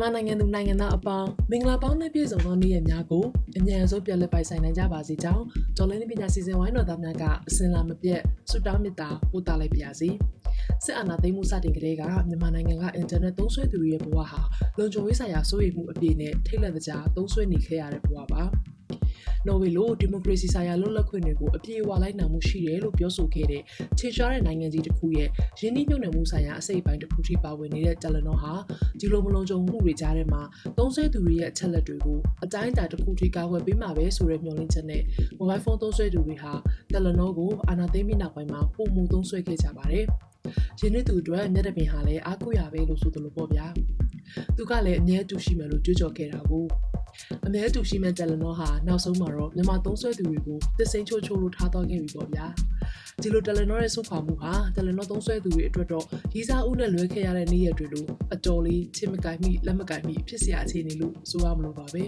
မြန်မာနိုင်ငံသူနိုင်ငံသားအပေါင်းမင်္ဂလာပေါင်းနဲ့ပြည့်စုံသောနေ့ရက်များကိုအမြန်ဆုံးပြန်လည်ပိုင်ဆိုင်နိုင်ကြပါစေကြောင်းဒေါ်လင်းပညာစီစဉ်ဝိုင်းတော်သားများကအစင်လာမပြတ်ဆုတောင်းမေတ္တာပို့သလိုက်ပါရစေစစ်အာဏာသိမ်းမှုစတင်ကတည်းကမြန်မာနိုင်ငံကအင်တာနက်သုံးစွဲသူတွေရဲ့ဘဝဟာလုံခြုံရေးဆိုင်ရာစိုးရိမ်မှုအပြည့်နဲ့ထိတ်လန့်တကြားသုံးစွဲနေခဲ့ရတဲ့ဘဝပါ နော်ဝေလိုဒီမိုကရေစီဆိုင်ရာလွတ်လပ်ခွင့်တွေကိုအပြည့်အဝလိုက်နာမှုရှိတယ်လို့ပြောဆိုခဲ့တဲ့ခြေရှားတဲ့နိုင်ငံကြီးတစ်ခုရဲ့ရင်းနှီးမြှုပ်နှံမှုဆိုင်ရာအစိတ်အပိုင်းတစ်ခုထိပါဝင်နေတဲ့တယ်လနော်ဟာဒီလိုမလုံခြုံမှုတွေကြားထဲမှာသုံးစွဲသူတွေရဲ့အချက်လက်တွေကိုအတိုင်းအတာတစ်ခုထိကာကွယ်ပေးမှာပဲဆိုတဲ့မျှော်လင့်ချက်နဲ့ mobile phone သုံးစွဲသူတွေဟာတယ်လနော်ကိုအာဏာသိမ်းပြီးနောက်ပိုင်းမှာပုံမှုသုံးစွဲခဲ့ကြပါတယ်။ရင်းနှီးသူအတွက်မျက်နှာပြင်ဟာလည်းအားကိုးရပဲလို့ဆိုသလိုပေါ့ဗျာ။သူကလည်းအမြဲတူရှိမယ်လို့ကြွကြော်ခဲ့တာကို အမဲအတူရှိမဲ့တယ်လနော်ဟာနောက်ဆုံးမှာတော့မြန်မာသုံးဆွဲသူတွေကိုသစ်စိန်ချိုးချိုးလို့ထားတော့ခဲ့ပြီပေါ့ဗျာဒီလိုတယ်လနော်ရဲ့ဆုတ်ခွာမှုဟာတယ်လနော်သုံးဆွဲသူတွေအတွက်တော့ရီစာဦးနဲ့လွဲခဲ့ရတဲ့နေ့ရက်တွေလိုအတော်လေးချစ်မကိုင်မိလက်မကိုင်မိဖြစ်စရာအခြေအနေလို့ဆိုရမလို့ပါပဲ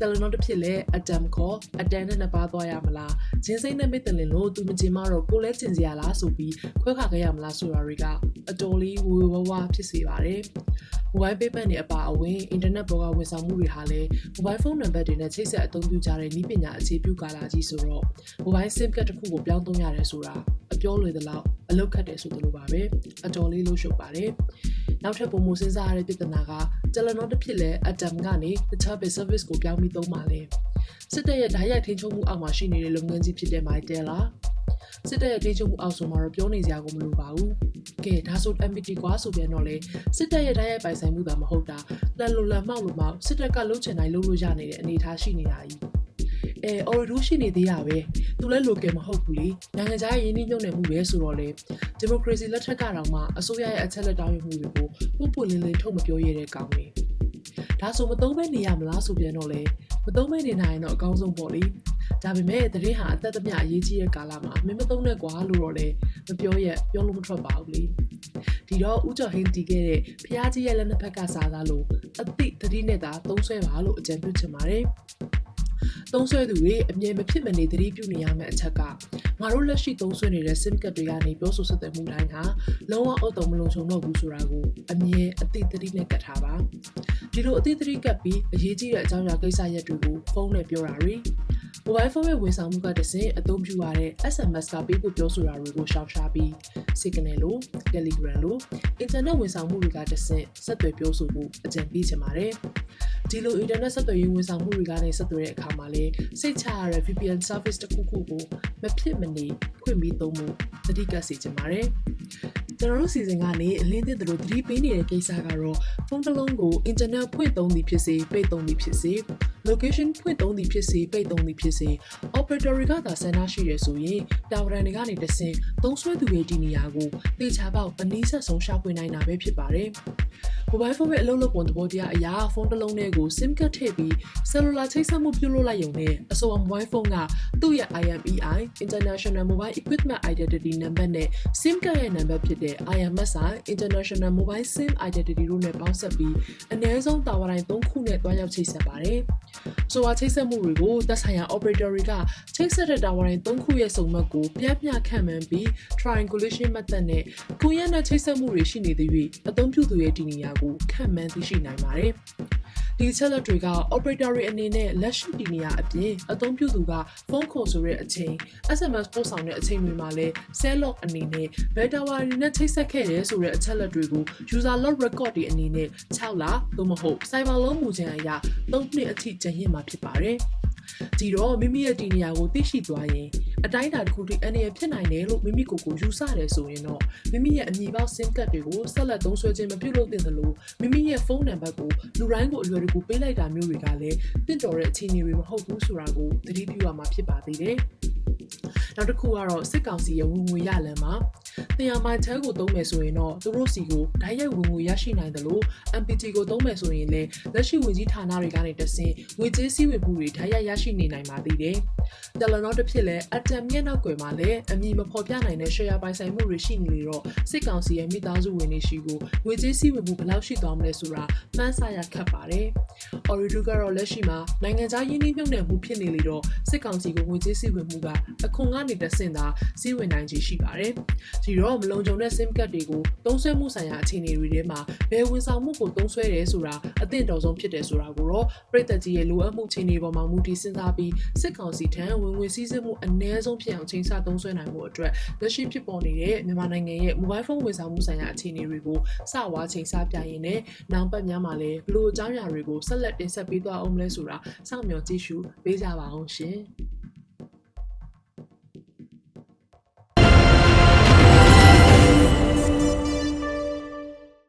တယ်လနော်တစ်ဖြစ်လဲအတမ်ခေါ်အတန်နဲ့နှစ်ပါးသွားရမလားဂျင်းစိမ့်နဲ့မိတ်တယ်လင်လို့သူမကျင်မတော့ကိုလဲကျင်စရာလားဆိုပြီးခွဲခါခဲ့ရမလားဆိုတာတွေကအတော်လေးဝဝဝဝဖြစ်စေပါတယ် mobile payment တွေအပါအဝင် internet ပေါ်ကဝန်ဆောင်မှုတွေဟာလည်း mobile phone number တွေနဲ့ချိတ်ဆက်အသုံးပြုကြတဲ့နည်းပညာအခြေပြုကာလကြီးဆိုတော့ mobile sim card တစ်ခုကိုပြောင်းသုံးရတယ်ဆိုတာအပြောလွယ်သလောက်အလုပ်ခက်တယ်ဆိုသလိုပါပဲအတော်လေးလို့ရှုပ်ပါတယ် နောက်ထပ်ပုံမစဉ်းစားရတဲ့ပြဿနာကတယ်လနော်တစ်ဖြစ်လဲ atom ကနေတခြား base service ကိုပြောင်းပြီးသုံးပါလေစစ်တပ်ရဲ့ဓာတ်ရိုက်ထိန်းချုပ်မှုအောက်မှာရှိနေတဲ့လုပ်ငန်းကြီးဖြစ်တဲ့ Mytel လားစစ်တပ်ရဲ့ထိချုပ်မှုအောက်ဆိုမှာတော့ပြောနေစရာကိုမလိုပါဘူး။ကဲဒါဆို MPT ကွာဆိုပြန်တော့လေစစ်တပ်ရဲ့ဓာတ်ရိုက်ပိုင်ဆိုင်မှုသာမဟုတ်တာလက်လိုလက်မောက်လိုမောက်စစ်တပ်ကလှုပ်ချင်တိုင်းလှုပ်လို့ရနေတဲ့အနေအထားရှိနေတာကြီး။ အဲ Oridu ရှိနေသေးရပဲ။သူလည်း local မဟုတ်ဘူးလေ။နိုင်ငံခြားရင်းနှီးမြှုပ်နှံမှုပဲဆိုတော့လေဒီမိုကရေစီလက်ထက်ကတော့မှအစိုးရရဲ့အချက်လက်တောင်းယူမှုတွေကိုပုပ်ပွလင်းလင်းထုတ်မပြောရတဲ့ကောင်းနေ။ဒါဆိုမသုံးမဲနေရမလားဆိုပြန်တော့လေမသုံးမဲနေနိုင်ရင်တော့အကောင်းဆုံးပေါ့လေ။ဒါပေမဲ့တရင်ဟာအသက်သမျှအရေးကြီးတဲ့ကာလမှာမင်းမသုံးနဲ့ကွာလို့တော့လေမပြောရက်ပြောလို့မထွက်ပါဘူးလေဒီတော့ဥကျော်ဟင်းတီးခဲ့တဲ့ဖျားကြီးရဲ့လက်နှစ်ဖက်ကစားသားလို့အသိတတိနဲ့သာသုံးဆွဲပါလို့အကြံပြုချင်ပါတယ် သုံးဆွဲသူတွေအမြဲမဖြစ်မနေသတိပြုနေရမယ့်အချက်ကငါတို့လက်ရှိသုံးဆွဲနေတဲ့ SIM card တွေကနေပြောဆိုဆက်သွယ်မှုတိုင်းဟာလုံးဝအုတ်တုံမလုံခြုံတော့ဘူးဆိုတာကိုအမြဲအသိသတိနဲ့ကတ်ထားပါဒီလိုအသိသတိကတ်ပြီးအရေးကြီးတဲ့အကြောင်းအရာကိစ္စရပ်တွေကိုဖုန်းနဲ့ပြောတာတွေ mobile phone ရဲ့ဝန်ဆောင်မှုကတစဉ်အသုံးပြုရတဲ့ SMS ကပေးဖို့ပြောဆိုတာတွေကိုရှောင်ရှားပြီး Signal လို့ Telegram လို့ internet ဝန်ဆောင်မှုတွေကတစဉ်ဆက်သွယ်ပြောဆိုဖို့အကြံပေးချင်ပါတယ်။ဒီလို internet ဆက်သွယ်ရေးဝန်ဆောင်မှုတွေကနေဆက်သွယ်တဲ့အခါမှာလည်းစိတ်ချရတဲ့ VPN service တစ်ခုခုကိုမဖြစ်မနေဖွင့်ပြီးသုံးဖို့သတိကပ်စေချင်ပါတယ်။ကျွန်တော်တို့စီစဉ်ကနေအလင်းသစ်တို့သတိပေးနေတဲ့ကိစ္စကတော့ဖုန်းတစ်လုံးကို internet ဖွင့်သုံးသည်ဖြစ်စေပိတ်သုံးသည်ဖြစ်စေ location ဖွင့်သုံးသည်ဖြစ်စေပိတ်သုံးသည်ဖြစ်စေ operator တွေကသာဆန္ဒရှိရဆိုရင်တာဝရန်တွေကနေတဆင့်သုံးဆွဲသူတွေဒီနေရာကိုသေချာပေါက်အနည်းဆက်ဆုံးရှာဖွေနိုင်တာပဲဖြစ်ပါတယ်။ mobile phone ရဲ့အလုပ်လုပ်ပုံသဘောတရားအရာဖုန်းတစ်လုံးထဲကို SIM card ထည့်ပြီး cellular ချိတ်ဆက်မှုပြုလုပ်လိုက်ရုံနဲ့အဆိုအ mobile phone ကသူ့ရဲ့ IMEI International Mobile Equipment Identity Number နဲ့ SIM card ရဲ့ number ဖြစ်တဲ့ IMSI International Mobile SIM Identity တို့နဲ့ပေါင်းစပ်ပြီးအနည်းဆုံးတာဝါတိုင်း၃ခုနဲ့တွားရောက်ချိတ်ဆက်ပါတယ်။ဆိုပါချိတ်ဆက်မှုတွေကိုသက်ဆိုင်ရာ operator တွေကချိတ်ဆက်တဲ့တာဝါတိုင်း၃ခုရဲ့စုံမက်ကိုပြပြခန့်မှန်းပြီး triangulation method နဲ့ကိုရနဲ့ချိတ်ဆက်မှုတွေရှိနေသရွေ့အသုံးပြုသူရဲ့ဒီနေရာကိုခံမှန်းသိရှိနိုင်ပါတယ်။ ဒီချက်လက်တွေက operator တွေအနေနဲ့လက်ရှိဒီနေရာအပြင်အသုံးပြုသူကဖုန်းခေါ်ဆိုတဲ့အချိန် SMS ပို့ဆောင်တဲ့အချိန်တွေမှာလည်း cell log အနေနဲ့ beta wire နဲ့ချိတ်ဆက်ခဲ့ရဲဆိုတဲ့အချက်လက်တွေကို user log record တွေအနေနဲ့6လသို့မဟုတ် cyber လုံးမူချင်အရာ3နှစ်အထိကျန်ရစ်မှာဖြစ်ပါတယ်။ဒီတော့မိမိရဲ့ဒီနေရာကိုသိရှိသွားရင် အတိုင်းအတာတစ်ခုထိအနေရဖြစ်နိုင်တယ်လို့မိမိကိုယ်ကိုယူဆတယ်ဆိုရင်တော့မိမိရဲ့အမည်ပေါက် SIM card တွေကိုဆက်လက်သုံးစွဲခြင်းမပြုလုပ်သင့်သလိုမိမိရဲ့ဖုန်းနံပါတ်ကိုလူတိုင်းကိုအလွယ်တကူပေးလိုက်တာမျိုးတွေကလည်းတင့်တော်တဲ့အခြေအနေတွေမဟုတ်ဘူးဆိုတာကိုသတိပြုရမှာဖြစ်ပါသေးတယ်။ နောက်တစ်ခုကတော့စစ်ကောင်စီရဲ့ဝင်ငွေရလမ်းမှာတရားမိုင်ချဲကိုသုံးမယ်ဆိုရင်တော့သူတို့စီကိုဓာတ်ရိုက်ဝင်ငွေရရှိနိုင်တယ်လို့ MPT ကိုသုံးမယ်ဆိုရင်လည်းလက်ရှိဝင်ကြီးဌာနတွေကနေတဆင့်ငွေကြေးစည်းဝေမှုတွေဓာတ်ရိုက်ရရှိနေနိုင်ပါသေးတယ်။တယ်လနော်တစ်ဖြစ်လဲအတမ်မျက်နှာကွယ်မှာလည်းအမည်မဖော်ပြနိုင်တဲ့ share ပိုင်ဆိုင်မှုတွေရှိနေလေတော့စစ်ကောင်စီရဲ့မိသားစုဝင်တွေရှိကိုငွေကြေးစည်းဝေမှုဘယ်လောက်ရှိသွားမလဲဆိုတာမှန်းဆရခက်ပါတယ်။ Oridu ကတော့လက်ရှိမှာနိုင်ငံခြားရင်းနှီးမြှုပ်နှံမှုဖြစ်နေလေတော့စစ်ကောင်စီကိုငွေကြေးစည်းဝေမှုကအခွန်ကနေတဆင့်သာစည်းဝင်နိုင်ခြေရှိပါတယ်။ဒီတော့တော့မလုံခြုံတဲ့ SIM card တွေကိုသုံးစွဲမှုဆိုင်ရာအခြေအနေတွေထဲမှာဘယ်ဝန်ဆောင်မှုကိုသုံးစွဲတယ်ဆိုတာအသင့်တော်ဆုံးဖြစ်တယ်ဆိုတာကိုတော့ပြည်သက်ကြီးရဲ့လိုအပ်မှုအခြေအနေပေါ်မှာမူတည်စဉ်းစားပြီးစစ်ကောင်စီထံဝင်ငွေစည်းစိမ်မှုအ ਨੇ ဆုံးဖြစ်အောင်ချိန်ဆသုံးစွဲနိုင်မှုအတွက်လက်ရှိဖြစ်ပေါ်နေတဲ့မြန်မာနိုင်ငံရဲ့ mobile phone ဝန်ဆောင်မှုဆိုင်ရာအခြေအနေတွေကိုစဝါချိန်ဆပြရင်းနဲ့နောက်ပတ်များမှာလည်းဘလို့အကြောင်းအရာတွေကိုဆက်လက်တင်ဆက်ပေးသွားအောင်လဲဆိုတာစောင့်မျှော်ကြည့်ရှုပေးကြပါအောင်ရှင်။